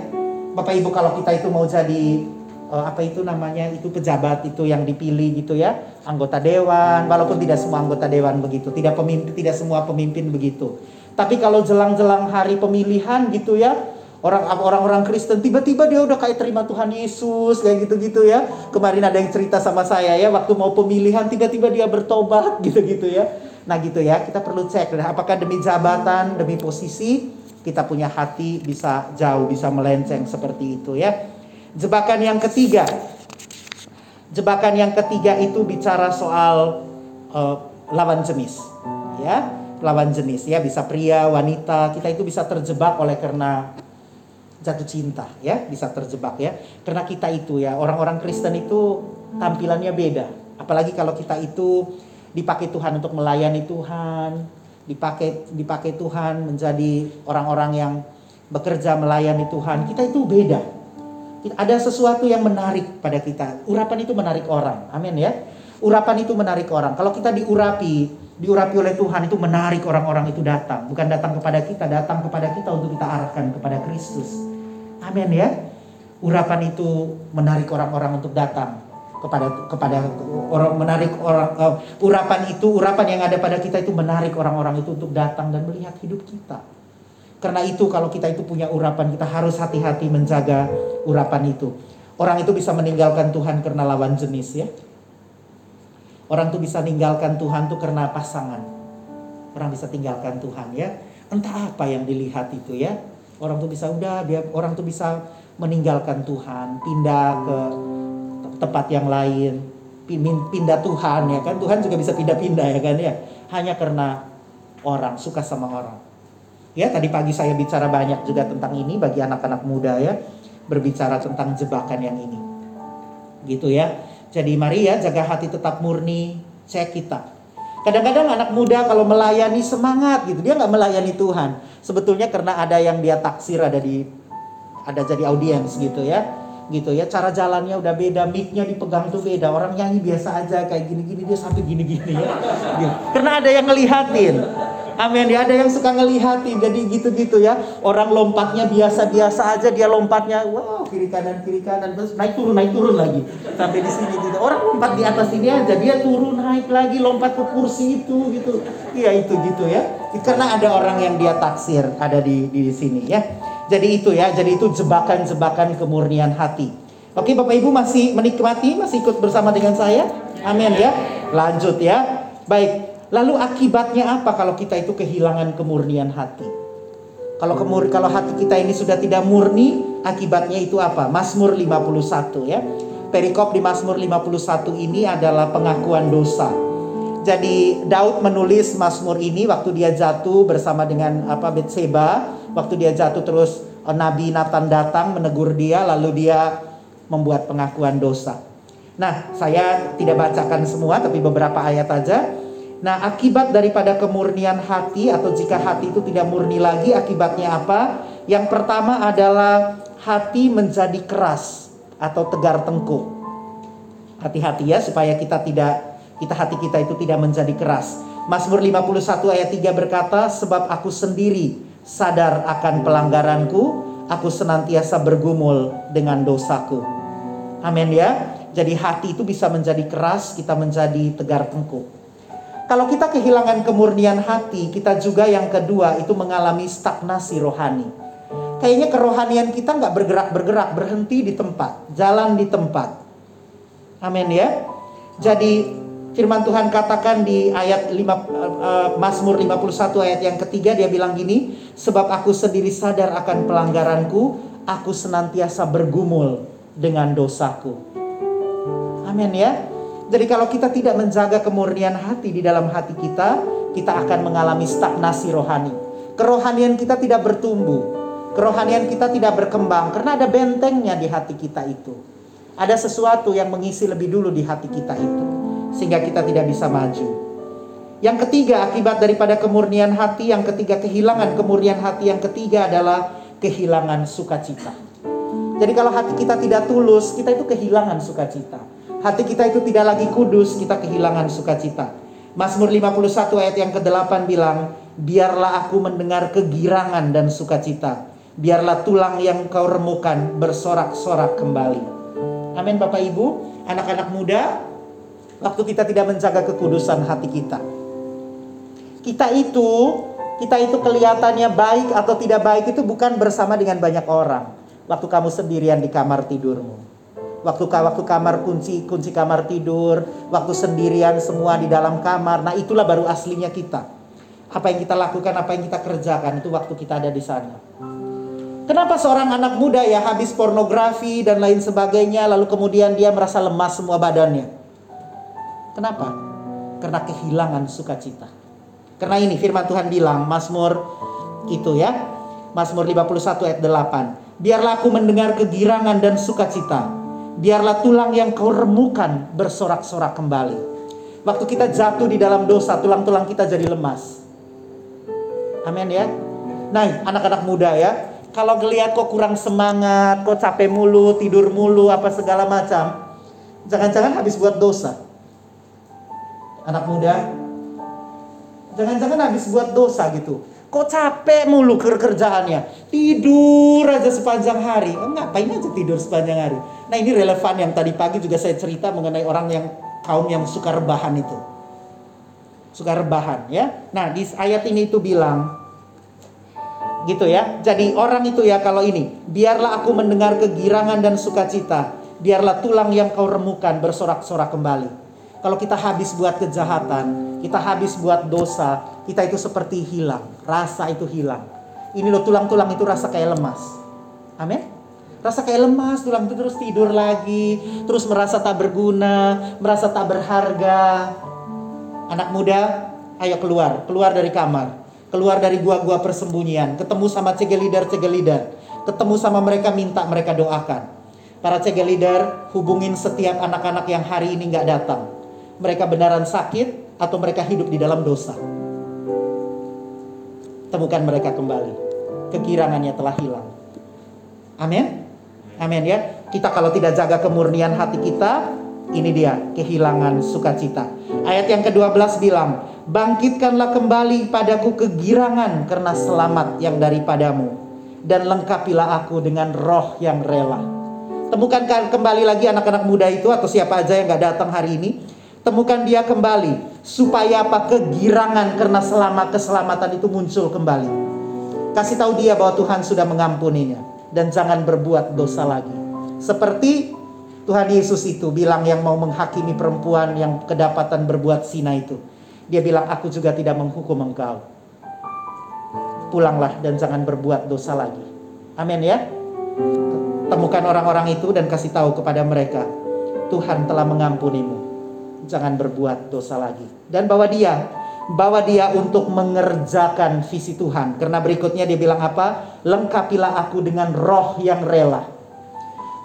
Bapak Ibu kalau kita itu mau jadi uh, apa itu namanya itu pejabat itu yang dipilih gitu ya anggota dewan walaupun tidak semua anggota dewan begitu tidak pemimpin tidak semua pemimpin begitu tapi kalau jelang-jelang hari pemilihan gitu ya orang orang-orang Kristen tiba-tiba dia udah kayak terima Tuhan Yesus kayak gitu-gitu ya kemarin ada yang cerita sama saya ya waktu mau pemilihan tiba-tiba dia bertobat [LAUGHS] gitu-gitu ya nah gitu ya kita perlu cek apakah demi jabatan demi posisi kita punya hati bisa jauh bisa melenceng seperti itu ya Jebakan yang ketiga. Jebakan yang ketiga itu bicara soal uh, lawan jenis. Ya, lawan jenis ya bisa pria, wanita, kita itu bisa terjebak oleh karena jatuh cinta ya, bisa terjebak ya. Karena kita itu ya, orang-orang Kristen itu tampilannya beda. Apalagi kalau kita itu dipakai Tuhan untuk melayani Tuhan, dipakai dipakai Tuhan menjadi orang-orang yang bekerja melayani Tuhan. Kita itu beda ada sesuatu yang menarik pada kita. Urapan itu menarik orang. Amin ya. Urapan itu menarik orang. Kalau kita diurapi, diurapi oleh Tuhan itu menarik orang-orang itu datang. Bukan datang kepada kita, datang kepada kita untuk kita arahkan kepada Kristus. Amin ya. Urapan itu menarik orang-orang untuk datang kepada kepada orang menarik orang uh, urapan itu urapan yang ada pada kita itu menarik orang-orang itu untuk datang dan melihat hidup kita. Karena itu kalau kita itu punya urapan, kita harus hati-hati menjaga urapan itu. Orang itu bisa meninggalkan Tuhan karena lawan jenis ya. Orang itu bisa meninggalkan Tuhan tuh karena pasangan. Orang bisa tinggalkan Tuhan ya. Entah apa yang dilihat itu ya. Orang tuh bisa udah dia orang tuh bisa meninggalkan Tuhan, pindah ke tempat yang lain, pindah Tuhan ya kan. Tuhan juga bisa pindah-pindah ya kan ya. Hanya karena orang suka sama orang. Ya, tadi pagi saya bicara banyak juga tentang ini bagi anak-anak muda ya, berbicara tentang jebakan yang ini. Gitu ya. Jadi mari ya jaga hati tetap murni, cek kita. Kadang-kadang anak muda kalau melayani semangat gitu, dia nggak melayani Tuhan. Sebetulnya karena ada yang dia taksir ada di ada jadi audiens gitu ya gitu ya cara jalannya udah beda micnya dipegang tuh beda orang nyanyi biasa aja kayak gini-gini dia sampai gini-gini ya gitu. karena ada yang ngelihatin Amin ya, ada yang suka ngelihatin jadi gitu-gitu ya. Orang lompatnya biasa-biasa aja, dia lompatnya wow kiri kanan kiri kanan terus naik turun naik turun lagi sampai di sini gitu. Orang lompat di atas ini aja, dia turun naik lagi lompat ke kursi itu gitu. Iya itu gitu ya. Karena ada orang yang dia taksir ada di di sini ya. Jadi itu ya, jadi itu jebakan-jebakan kemurnian hati. Oke Bapak Ibu masih menikmati, masih ikut bersama dengan saya? Amin ya. Lanjut ya. Baik, Lalu akibatnya apa kalau kita itu kehilangan kemurnian hati? Kalau kemur kalau hati kita ini sudah tidak murni, akibatnya itu apa? Mazmur 51 ya. Perikop di Mazmur 51 ini adalah pengakuan dosa. Jadi Daud menulis Mazmur ini waktu dia jatuh bersama dengan apa Betseba, waktu dia jatuh terus eh, Nabi Nathan datang menegur dia lalu dia membuat pengakuan dosa. Nah, saya tidak bacakan semua tapi beberapa ayat aja. Nah, akibat daripada kemurnian hati atau jika hati itu tidak murni lagi, akibatnya apa? Yang pertama adalah hati menjadi keras atau tegar tengkuk. Hati-hati ya supaya kita tidak kita hati kita itu tidak menjadi keras. Mazmur 51 ayat 3 berkata, "Sebab aku sendiri sadar akan pelanggaranku, aku senantiasa bergumul dengan dosaku." Amin ya. Jadi hati itu bisa menjadi keras, kita menjadi tegar tengkuk. Kalau kita kehilangan kemurnian hati, kita juga yang kedua itu mengalami stagnasi rohani. Kayaknya kerohanian kita nggak bergerak-bergerak, berhenti di tempat, jalan di tempat. Amin ya. Jadi firman Tuhan katakan di ayat 5 uh, Mazmur 51 ayat yang ketiga dia bilang gini, sebab aku sendiri sadar akan pelanggaranku, aku senantiasa bergumul dengan dosaku. Amin ya. Jadi kalau kita tidak menjaga kemurnian hati di dalam hati kita, kita akan mengalami stagnasi rohani. Kerohanian kita tidak bertumbuh. Kerohanian kita tidak berkembang karena ada bentengnya di hati kita itu. Ada sesuatu yang mengisi lebih dulu di hati kita itu sehingga kita tidak bisa maju. Yang ketiga akibat daripada kemurnian hati, yang ketiga kehilangan kemurnian hati, yang ketiga adalah kehilangan sukacita. Jadi kalau hati kita tidak tulus, kita itu kehilangan sukacita. Hati kita itu tidak lagi kudus, kita kehilangan sukacita. Mazmur 51 ayat yang ke-8 bilang, biarlah aku mendengar kegirangan dan sukacita. Biarlah tulang yang kau remukan bersorak-sorak kembali. Amin Bapak Ibu, anak-anak muda, waktu kita tidak menjaga kekudusan hati kita. Kita itu, kita itu kelihatannya baik atau tidak baik itu bukan bersama dengan banyak orang. Waktu kamu sendirian di kamar tidurmu. Waktu waktu kamar kunci kunci kamar tidur, waktu sendirian semua di dalam kamar. Nah, itulah baru aslinya kita. Apa yang kita lakukan, apa yang kita kerjakan itu waktu kita ada di sana. Kenapa seorang anak muda ya habis pornografi dan lain sebagainya lalu kemudian dia merasa lemas semua badannya? Kenapa? Karena kehilangan sukacita. Karena ini firman Tuhan bilang Mazmur itu ya. Mazmur 51 ayat 8. Biarlah aku mendengar kegirangan dan sukacita. Biarlah tulang yang kau remukan bersorak-sorak kembali. Waktu kita jatuh di dalam dosa, tulang-tulang kita jadi lemas. Amin ya. Nah, anak-anak muda ya, kalau ngeliat kok kurang semangat, kok capek mulu, tidur mulu, apa segala macam, jangan-jangan habis buat dosa. Anak muda, jangan-jangan habis buat dosa gitu. Kok capek mulu kerjaannya, tidur aja sepanjang hari. Oh, ngapain aja tidur sepanjang hari? Nah ini relevan yang tadi pagi juga saya cerita mengenai orang yang kaum yang suka rebahan itu. Suka rebahan ya. Nah di ayat ini itu bilang, gitu ya. Jadi orang itu ya kalau ini, biarlah aku mendengar kegirangan dan sukacita, biarlah tulang yang kau remukan bersorak-sorak kembali. Kalau kita habis buat kejahatan, kita habis buat dosa, kita itu seperti hilang, rasa itu hilang. Ini loh tulang-tulang itu rasa kayak lemas. Amin. Rasa kayak lemas, tulang itu terus tidur lagi, terus merasa tak berguna, merasa tak berharga. Anak muda, ayo keluar, keluar dari kamar keluar dari gua-gua persembunyian, ketemu sama cegel leader-cegel leader, ketemu sama mereka minta mereka doakan. Para cegel leader hubungin setiap anak-anak yang hari ini nggak datang. Mereka benaran sakit atau mereka hidup di dalam dosa. Temukan mereka kembali. Kekirangannya telah hilang. Amin. Amin ya. Kita kalau tidak jaga kemurnian hati kita, ini dia kehilangan sukacita. Ayat yang ke-12 bilang, Bangkitkanlah kembali padaku kegirangan karena selamat yang daripadamu. Dan lengkapilah aku dengan roh yang rela. Temukan kembali lagi anak-anak muda itu atau siapa aja yang gak datang hari ini. Temukan dia kembali. Supaya apa? Kegirangan karena selama keselamatan itu muncul kembali. Kasih tahu dia bahwa Tuhan sudah mengampuninya. Dan jangan berbuat dosa lagi. Seperti Tuhan Yesus itu bilang yang mau menghakimi perempuan yang kedapatan berbuat zina itu. Dia bilang, aku juga tidak menghukum engkau. Pulanglah dan jangan berbuat dosa lagi. Amin ya. Temukan orang-orang itu dan kasih tahu kepada mereka, Tuhan telah mengampunimu. Jangan berbuat dosa lagi. Dan bawa dia, bawa dia untuk mengerjakan visi Tuhan. Karena berikutnya dia bilang apa? Lengkapilah aku dengan roh yang rela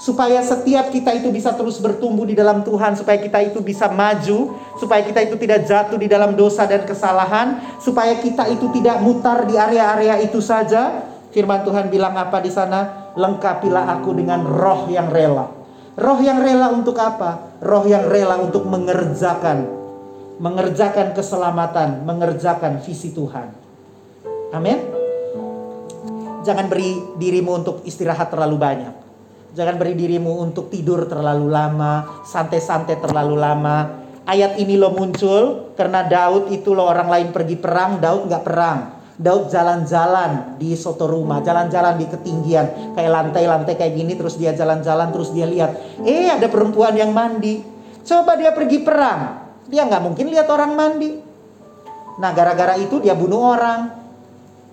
supaya setiap kita itu bisa terus bertumbuh di dalam Tuhan, supaya kita itu bisa maju, supaya kita itu tidak jatuh di dalam dosa dan kesalahan, supaya kita itu tidak mutar di area-area itu saja. Firman Tuhan bilang apa di sana? Lengkapilah aku dengan roh yang rela. Roh yang rela untuk apa? Roh yang rela untuk mengerjakan mengerjakan keselamatan, mengerjakan visi Tuhan. Amin. Jangan beri dirimu untuk istirahat terlalu banyak Jangan beri dirimu untuk tidur terlalu lama, santai-santai terlalu lama. Ayat ini lo muncul karena Daud itu lo orang lain pergi perang, Daud nggak perang. Daud jalan-jalan di soto rumah, jalan-jalan di ketinggian, kayak lantai-lantai kayak gini, terus dia jalan-jalan, terus dia lihat, eh ada perempuan yang mandi. Coba dia pergi perang, dia nggak mungkin lihat orang mandi. Nah gara-gara itu dia bunuh orang,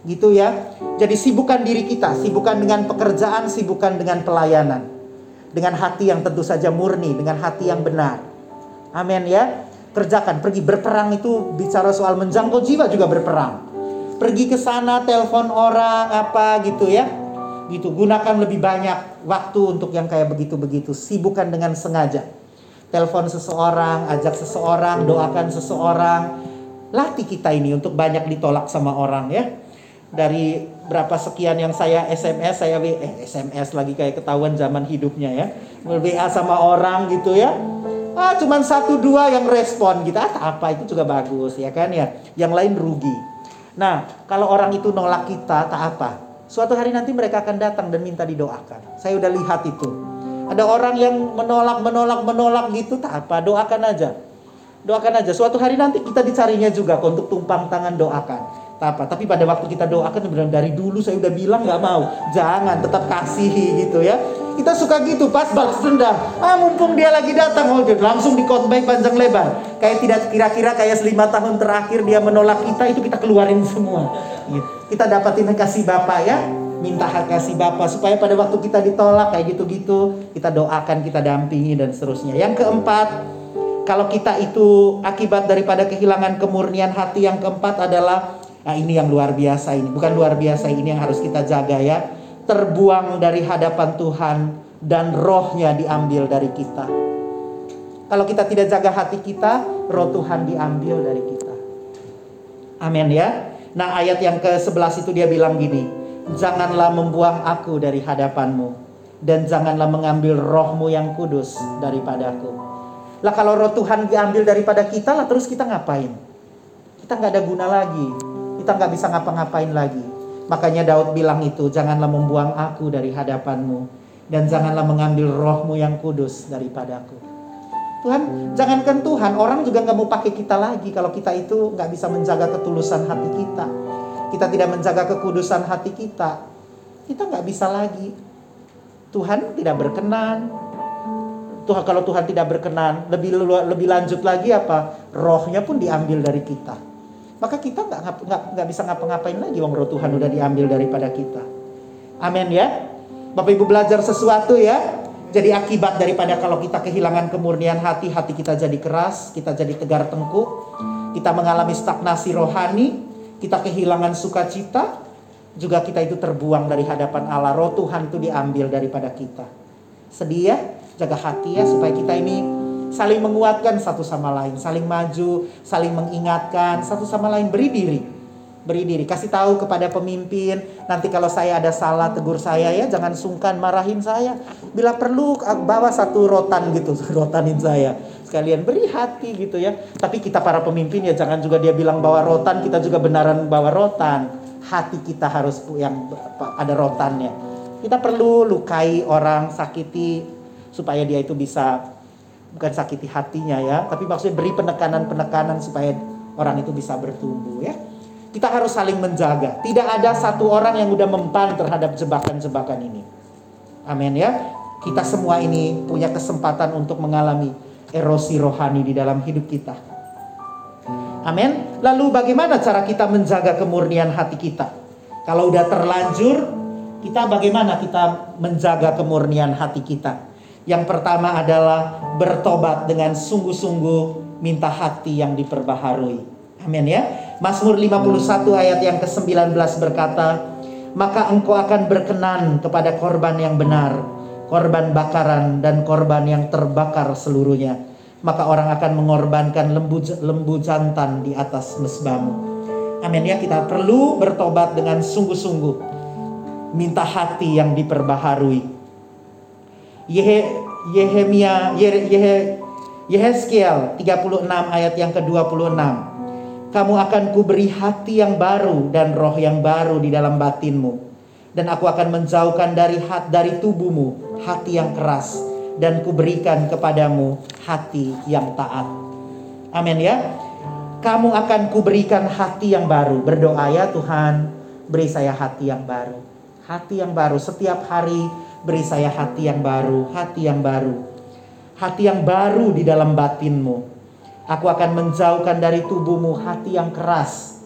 gitu ya. Jadi sibukkan diri kita, sibukkan dengan pekerjaan, sibukkan dengan pelayanan. Dengan hati yang tentu saja murni, dengan hati yang benar. Amin ya. Kerjakan, pergi berperang itu bicara soal menjangkau jiwa juga berperang. Pergi ke sana, telepon orang apa gitu ya. Gitu, gunakan lebih banyak waktu untuk yang kayak begitu-begitu. Sibukkan dengan sengaja. Telepon seseorang, ajak seseorang, doakan seseorang, Latih kita ini untuk banyak ditolak sama orang ya. Dari berapa sekian yang saya SMS, saya eh, SMS lagi kayak ketahuan zaman hidupnya ya. WA sama orang gitu ya. Ah, cuman satu dua yang respon gitu. Ah, apa itu juga bagus ya kan ya. Yang lain rugi. Nah, kalau orang itu nolak kita, tak apa. Suatu hari nanti mereka akan datang dan minta didoakan. Saya udah lihat itu. Ada orang yang menolak, menolak, menolak gitu, tak apa. Doakan aja Doakan aja. Suatu hari nanti kita dicarinya juga kok untuk tumpang tangan doakan. Tak apa. Tapi pada waktu kita doakan benar dari dulu saya udah bilang nggak mau. Jangan tetap kasihi gitu ya. Kita suka gitu pas balas dendam. Ah mumpung dia lagi datang oh langsung di baik panjang lebar. Kayak tidak kira-kira kayak lima tahun terakhir dia menolak kita itu kita keluarin semua. Gitu. Kita dapatin kasih Bapak ya minta hak kasih Bapak supaya pada waktu kita ditolak kayak gitu-gitu kita doakan, kita dampingi dan seterusnya. Yang keempat, kalau kita itu akibat daripada kehilangan kemurnian hati yang keempat adalah nah ini yang luar biasa ini. Bukan luar biasa ini yang harus kita jaga ya. Terbuang dari hadapan Tuhan dan rohnya diambil dari kita. Kalau kita tidak jaga hati kita roh Tuhan diambil dari kita. Amin ya. Nah ayat yang ke-11 itu dia bilang gini janganlah membuang aku dari hadapanmu dan janganlah mengambil rohmu yang kudus daripadaku lah kalau roh Tuhan diambil daripada kita lah terus kita ngapain? Kita nggak ada guna lagi. Kita nggak bisa ngapa-ngapain lagi. Makanya Daud bilang itu, janganlah membuang aku dari hadapanmu. Dan janganlah mengambil rohmu yang kudus daripadaku. Tuhan, jangankan Tuhan, orang juga nggak mau pakai kita lagi kalau kita itu nggak bisa menjaga ketulusan hati kita. Kita tidak menjaga kekudusan hati kita. Kita nggak bisa lagi. Tuhan tidak berkenan, Tuhan kalau Tuhan tidak berkenan, lebih lebih lanjut lagi apa? Rohnya pun diambil dari kita. Maka kita nggak nggak nggak bisa ngapa-ngapain lagi, wong roh Tuhan udah diambil daripada kita. Amin ya. Bapak Ibu belajar sesuatu ya. Jadi akibat daripada kalau kita kehilangan kemurnian hati, hati kita jadi keras, kita jadi tegar tengkuk, kita mengalami stagnasi rohani, kita kehilangan sukacita, juga kita itu terbuang dari hadapan Allah. Roh Tuhan itu diambil daripada kita. Sedih ya? jaga hati ya supaya kita ini saling menguatkan satu sama lain, saling maju, saling mengingatkan satu sama lain, beri diri. Beri diri, kasih tahu kepada pemimpin, nanti kalau saya ada salah tegur saya ya, jangan sungkan marahin saya. Bila perlu bawa satu rotan gitu, [LAUGHS] rotanin saya. Sekalian beri hati gitu ya. Tapi kita para pemimpin ya jangan juga dia bilang bawa rotan, kita juga benaran bawa rotan. Hati kita harus yang ada rotannya. Kita perlu lukai orang, sakiti supaya dia itu bisa bukan sakiti hatinya ya, tapi maksudnya beri penekanan-penekanan supaya orang itu bisa bertumbuh ya. Kita harus saling menjaga. Tidak ada satu orang yang udah mempan terhadap jebakan-jebakan ini. Amin ya. Kita semua ini punya kesempatan untuk mengalami erosi rohani di dalam hidup kita. Amin. Lalu bagaimana cara kita menjaga kemurnian hati kita? Kalau udah terlanjur, kita bagaimana kita menjaga kemurnian hati kita? Yang pertama adalah bertobat dengan sungguh-sungguh minta hati yang diperbaharui. Amin ya. Mazmur 51 ayat yang ke-19 berkata, "Maka engkau akan berkenan kepada korban yang benar, korban bakaran dan korban yang terbakar seluruhnya. Maka orang akan mengorbankan lembu lembu jantan di atas mesbamu." Amin ya, kita perlu bertobat dengan sungguh-sungguh minta hati yang diperbaharui Yehe, Yehemia Yehe, Yehezkiel 36 ayat yang ke-26. Kamu akan kuberi hati yang baru dan roh yang baru di dalam batinmu. Dan aku akan menjauhkan dari hat dari tubuhmu hati yang keras dan kuberikan kepadamu hati yang taat. Amin ya. Kamu akan kuberikan hati yang baru. Berdoa ya Tuhan, beri saya hati yang baru. Hati yang baru setiap hari Beri saya hati yang baru, hati yang baru. Hati yang baru di dalam batinmu. Aku akan menjauhkan dari tubuhmu hati yang keras.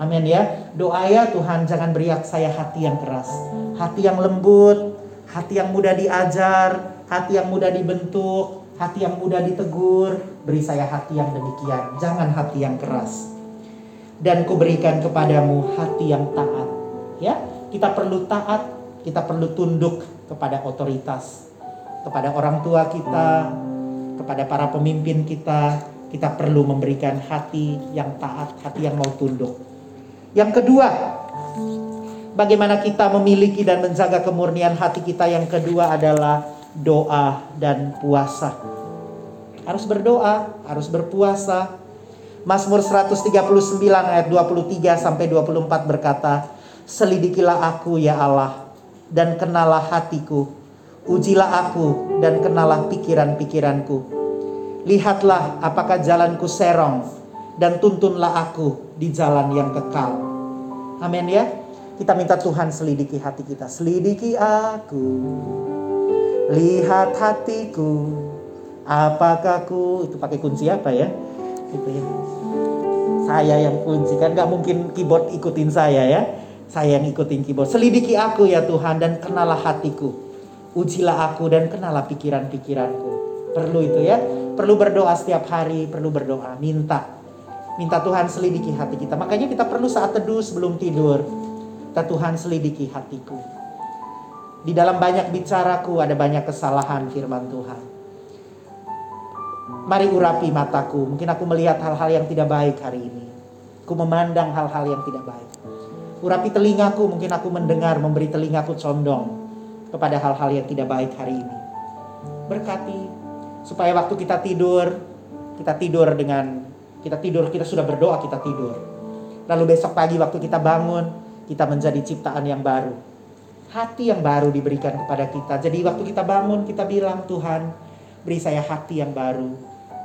Amin ya. Doa ya Tuhan jangan beri saya hati yang keras. Hati yang lembut, hati yang mudah diajar, hati yang mudah dibentuk, hati yang mudah ditegur. Beri saya hati yang demikian. Jangan hati yang keras. Dan kuberikan kepadamu hati yang taat. Ya, kita perlu taat, kita perlu tunduk kepada otoritas, kepada orang tua kita, kepada para pemimpin kita, kita perlu memberikan hati yang taat, hati yang mau tunduk. Yang kedua, bagaimana kita memiliki dan menjaga kemurnian hati kita yang kedua adalah doa dan puasa. Harus berdoa, harus berpuasa. Mazmur 139 ayat 23 sampai 24 berkata, "Selidikilah aku ya Allah dan kenalah hatiku. Ujilah aku dan kenalah pikiran-pikiranku. Lihatlah apakah jalanku serong dan tuntunlah aku di jalan yang kekal." Amin ya. Kita minta Tuhan selidiki hati kita. Selidiki aku. Lihat hatiku. Apakah ku itu pakai kunci apa ya? Itu ya. Saya yang kunci kan nggak mungkin keyboard ikutin saya ya. Saya yang ikutin keyboard. Selidiki aku ya Tuhan dan kenalah hatiku. Ujilah aku dan kenalah pikiran-pikiranku. Perlu itu ya. Perlu berdoa setiap hari, perlu berdoa, minta. Minta Tuhan selidiki hati kita. Makanya kita perlu saat teduh sebelum tidur. Kita Tuhan selidiki hatiku. Di dalam banyak bicaraku ada banyak kesalahan firman Tuhan. Mari urapi mataku. Mungkin aku melihat hal-hal yang tidak baik hari ini. Aku memandang hal-hal yang tidak baik. Urapi telingaku. Mungkin aku mendengar, memberi telingaku condong kepada hal-hal yang tidak baik hari ini. Berkati supaya waktu kita tidur, kita tidur dengan kita tidur, kita sudah berdoa, kita tidur. Lalu besok pagi waktu kita bangun, kita menjadi ciptaan yang baru. Hati yang baru diberikan kepada kita. Jadi waktu kita bangun, kita bilang, Tuhan, beri saya hati yang baru,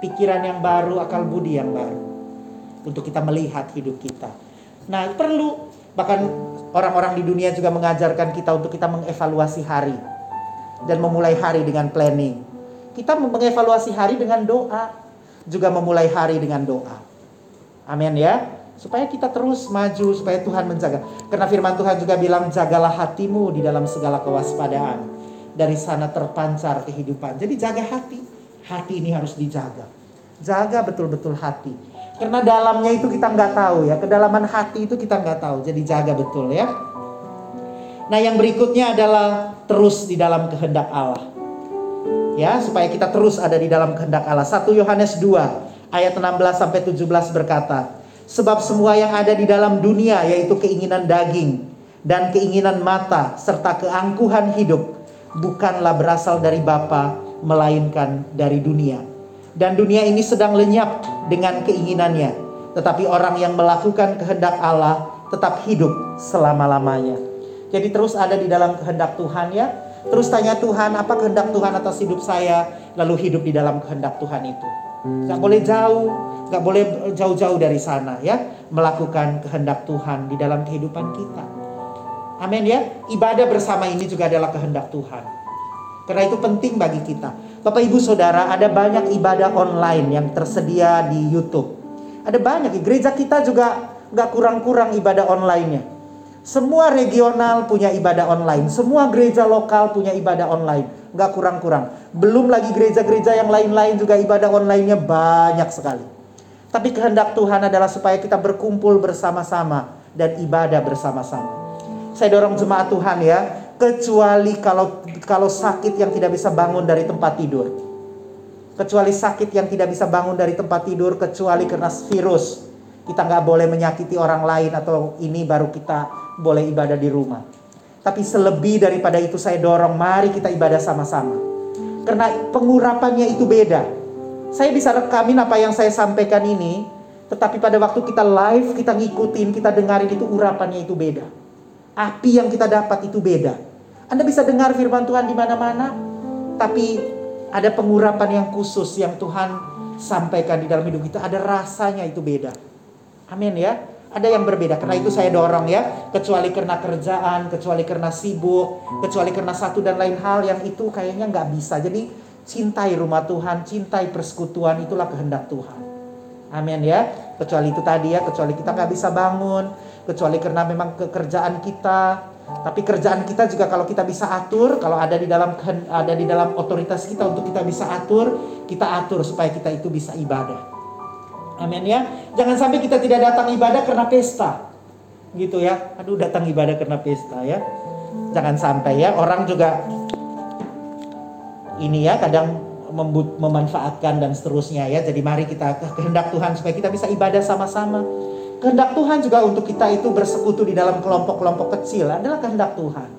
pikiran yang baru, akal budi yang baru. Untuk kita melihat hidup kita. Nah, perlu bahkan orang-orang di dunia juga mengajarkan kita untuk kita mengevaluasi hari dan memulai hari dengan planning. Kita mengevaluasi hari dengan doa, juga memulai hari dengan doa. Amin ya. Supaya kita terus maju, supaya Tuhan menjaga. Karena firman Tuhan juga bilang, jagalah hatimu di dalam segala kewaspadaan. Dari sana terpancar kehidupan. Jadi jaga hati. Hati ini harus dijaga. Jaga betul-betul hati. Karena dalamnya itu kita nggak tahu ya. Kedalaman hati itu kita nggak tahu. Jadi jaga betul ya. Nah yang berikutnya adalah terus di dalam kehendak Allah ya supaya kita terus ada di dalam kehendak Allah. 1 Yohanes 2 ayat 16 sampai 17 berkata, sebab semua yang ada di dalam dunia yaitu keinginan daging dan keinginan mata serta keangkuhan hidup bukanlah berasal dari Bapa melainkan dari dunia. Dan dunia ini sedang lenyap dengan keinginannya, tetapi orang yang melakukan kehendak Allah tetap hidup selama-lamanya. Jadi terus ada di dalam kehendak Tuhan ya, Terus tanya Tuhan, apa kehendak Tuhan atas hidup saya? Lalu hidup di dalam kehendak Tuhan itu. Gak boleh jauh, gak boleh jauh-jauh dari sana ya. Melakukan kehendak Tuhan di dalam kehidupan kita. Amin ya. Ibadah bersama ini juga adalah kehendak Tuhan. Karena itu penting bagi kita. Bapak Ibu Saudara, ada banyak ibadah online yang tersedia di YouTube. Ada banyak, gereja kita juga gak kurang-kurang ibadah online-nya. Semua regional punya ibadah online. Semua gereja lokal punya ibadah online. Gak kurang-kurang. Belum lagi gereja-gereja yang lain-lain juga ibadah online-nya banyak sekali. Tapi kehendak Tuhan adalah supaya kita berkumpul bersama-sama dan ibadah bersama-sama. Saya dorong jemaat Tuhan ya, kecuali kalau kalau sakit yang tidak bisa bangun dari tempat tidur. Kecuali sakit yang tidak bisa bangun dari tempat tidur, kecuali karena virus. Kita nggak boleh menyakiti orang lain atau ini baru kita boleh ibadah di rumah. Tapi selebih daripada itu saya dorong, mari kita ibadah sama-sama. Karena pengurapannya itu beda. Saya bisa rekamin apa yang saya sampaikan ini, tetapi pada waktu kita live, kita ngikutin, kita dengarin itu urapannya itu beda. Api yang kita dapat itu beda. Anda bisa dengar firman Tuhan di mana-mana, tapi ada pengurapan yang khusus yang Tuhan sampaikan di dalam hidup kita, ada rasanya itu beda. Amin ya. Ada yang berbeda. Karena itu saya dorong ya, kecuali karena kerjaan, kecuali karena sibuk, kecuali karena satu dan lain hal yang itu kayaknya nggak bisa. Jadi cintai rumah Tuhan, cintai persekutuan itulah kehendak Tuhan. Amin ya. Kecuali itu tadi ya, kecuali kita nggak bisa bangun, kecuali karena memang kekerjaan kita. Tapi kerjaan kita juga kalau kita bisa atur, kalau ada di dalam ada di dalam otoritas kita untuk kita bisa atur, kita atur supaya kita itu bisa ibadah. Amin ya. Jangan sampai kita tidak datang ibadah karena pesta. Gitu ya. Aduh datang ibadah karena pesta ya. Jangan sampai ya. Orang juga ini ya kadang memanfaatkan dan seterusnya ya. Jadi mari kita kehendak Tuhan supaya kita bisa ibadah sama-sama. Kehendak Tuhan juga untuk kita itu bersekutu di dalam kelompok-kelompok kecil adalah kehendak Tuhan.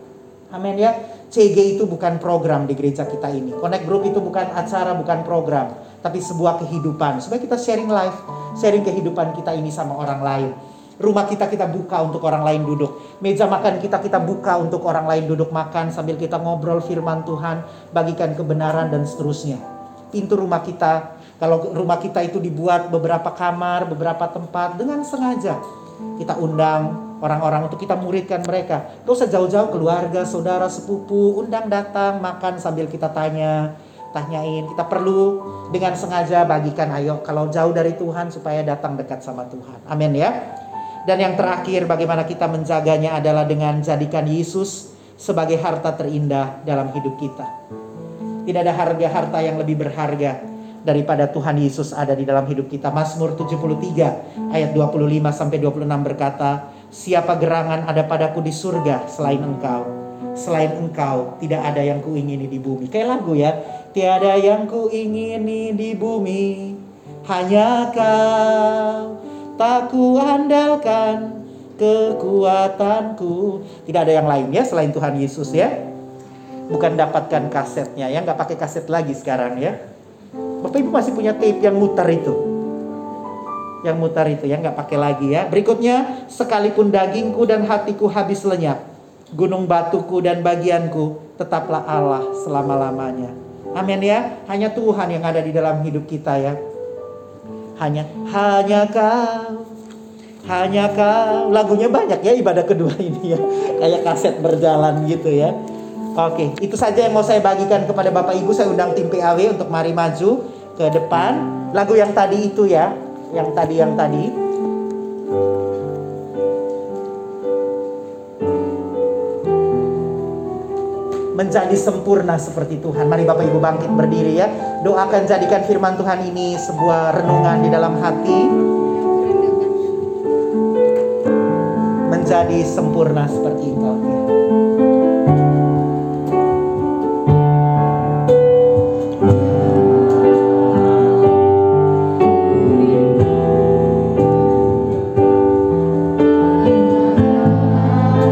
Amin ya. CG itu bukan program di gereja kita ini. Connect Group itu bukan acara, bukan program, tapi sebuah kehidupan. Supaya kita sharing life, sharing kehidupan kita ini sama orang lain. Rumah kita kita buka untuk orang lain duduk. Meja makan kita kita buka untuk orang lain duduk makan sambil kita ngobrol firman Tuhan, bagikan kebenaran dan seterusnya. Pintu rumah kita, kalau rumah kita itu dibuat beberapa kamar, beberapa tempat dengan sengaja. Kita undang orang-orang untuk kita muridkan mereka. Gak usah jauh-jauh keluarga, saudara, sepupu, undang datang, makan sambil kita tanya, tanyain. Kita perlu dengan sengaja bagikan ayo kalau jauh dari Tuhan supaya datang dekat sama Tuhan. Amin ya. Dan yang terakhir bagaimana kita menjaganya adalah dengan jadikan Yesus sebagai harta terindah dalam hidup kita. Tidak ada harga harta yang lebih berharga daripada Tuhan Yesus ada di dalam hidup kita. Mazmur 73 ayat 25 sampai 26 berkata, "Siapa gerangan ada padaku di surga selain Engkau? Selain Engkau tidak ada yang kuingini di bumi." Kayak lagu ya, tiada yang kuingini di bumi, hanya Kau tak kuandalkan kekuatanku. Tidak ada yang lain ya selain Tuhan Yesus ya. Bukan dapatkan kasetnya ya, nggak pakai kaset lagi sekarang ya. Bapak Ibu masih punya tape yang mutar itu. Yang mutar itu ya, nggak pakai lagi ya. Berikutnya, sekalipun dagingku dan hatiku habis lenyap, gunung batuku dan bagianku tetaplah Allah selama-lamanya. Amin ya. Hanya Tuhan yang ada di dalam hidup kita ya. Hanya hanya kau hanya kau. Lagunya banyak ya ibadah kedua [LAUGHS] ini ya. Kayak kaset berjalan gitu ya. Oke itu saja yang mau saya bagikan kepada bapak ibu. Saya undang tim PAW untuk mari maju ke depan. Lagu yang tadi itu ya. Yang tadi yang tadi menjadi sempurna seperti Tuhan. Mari Bapak Ibu bangkit berdiri ya. Doakan jadikan firman Tuhan ini sebuah renungan di dalam hati. Menjadi sempurna seperti Engkau.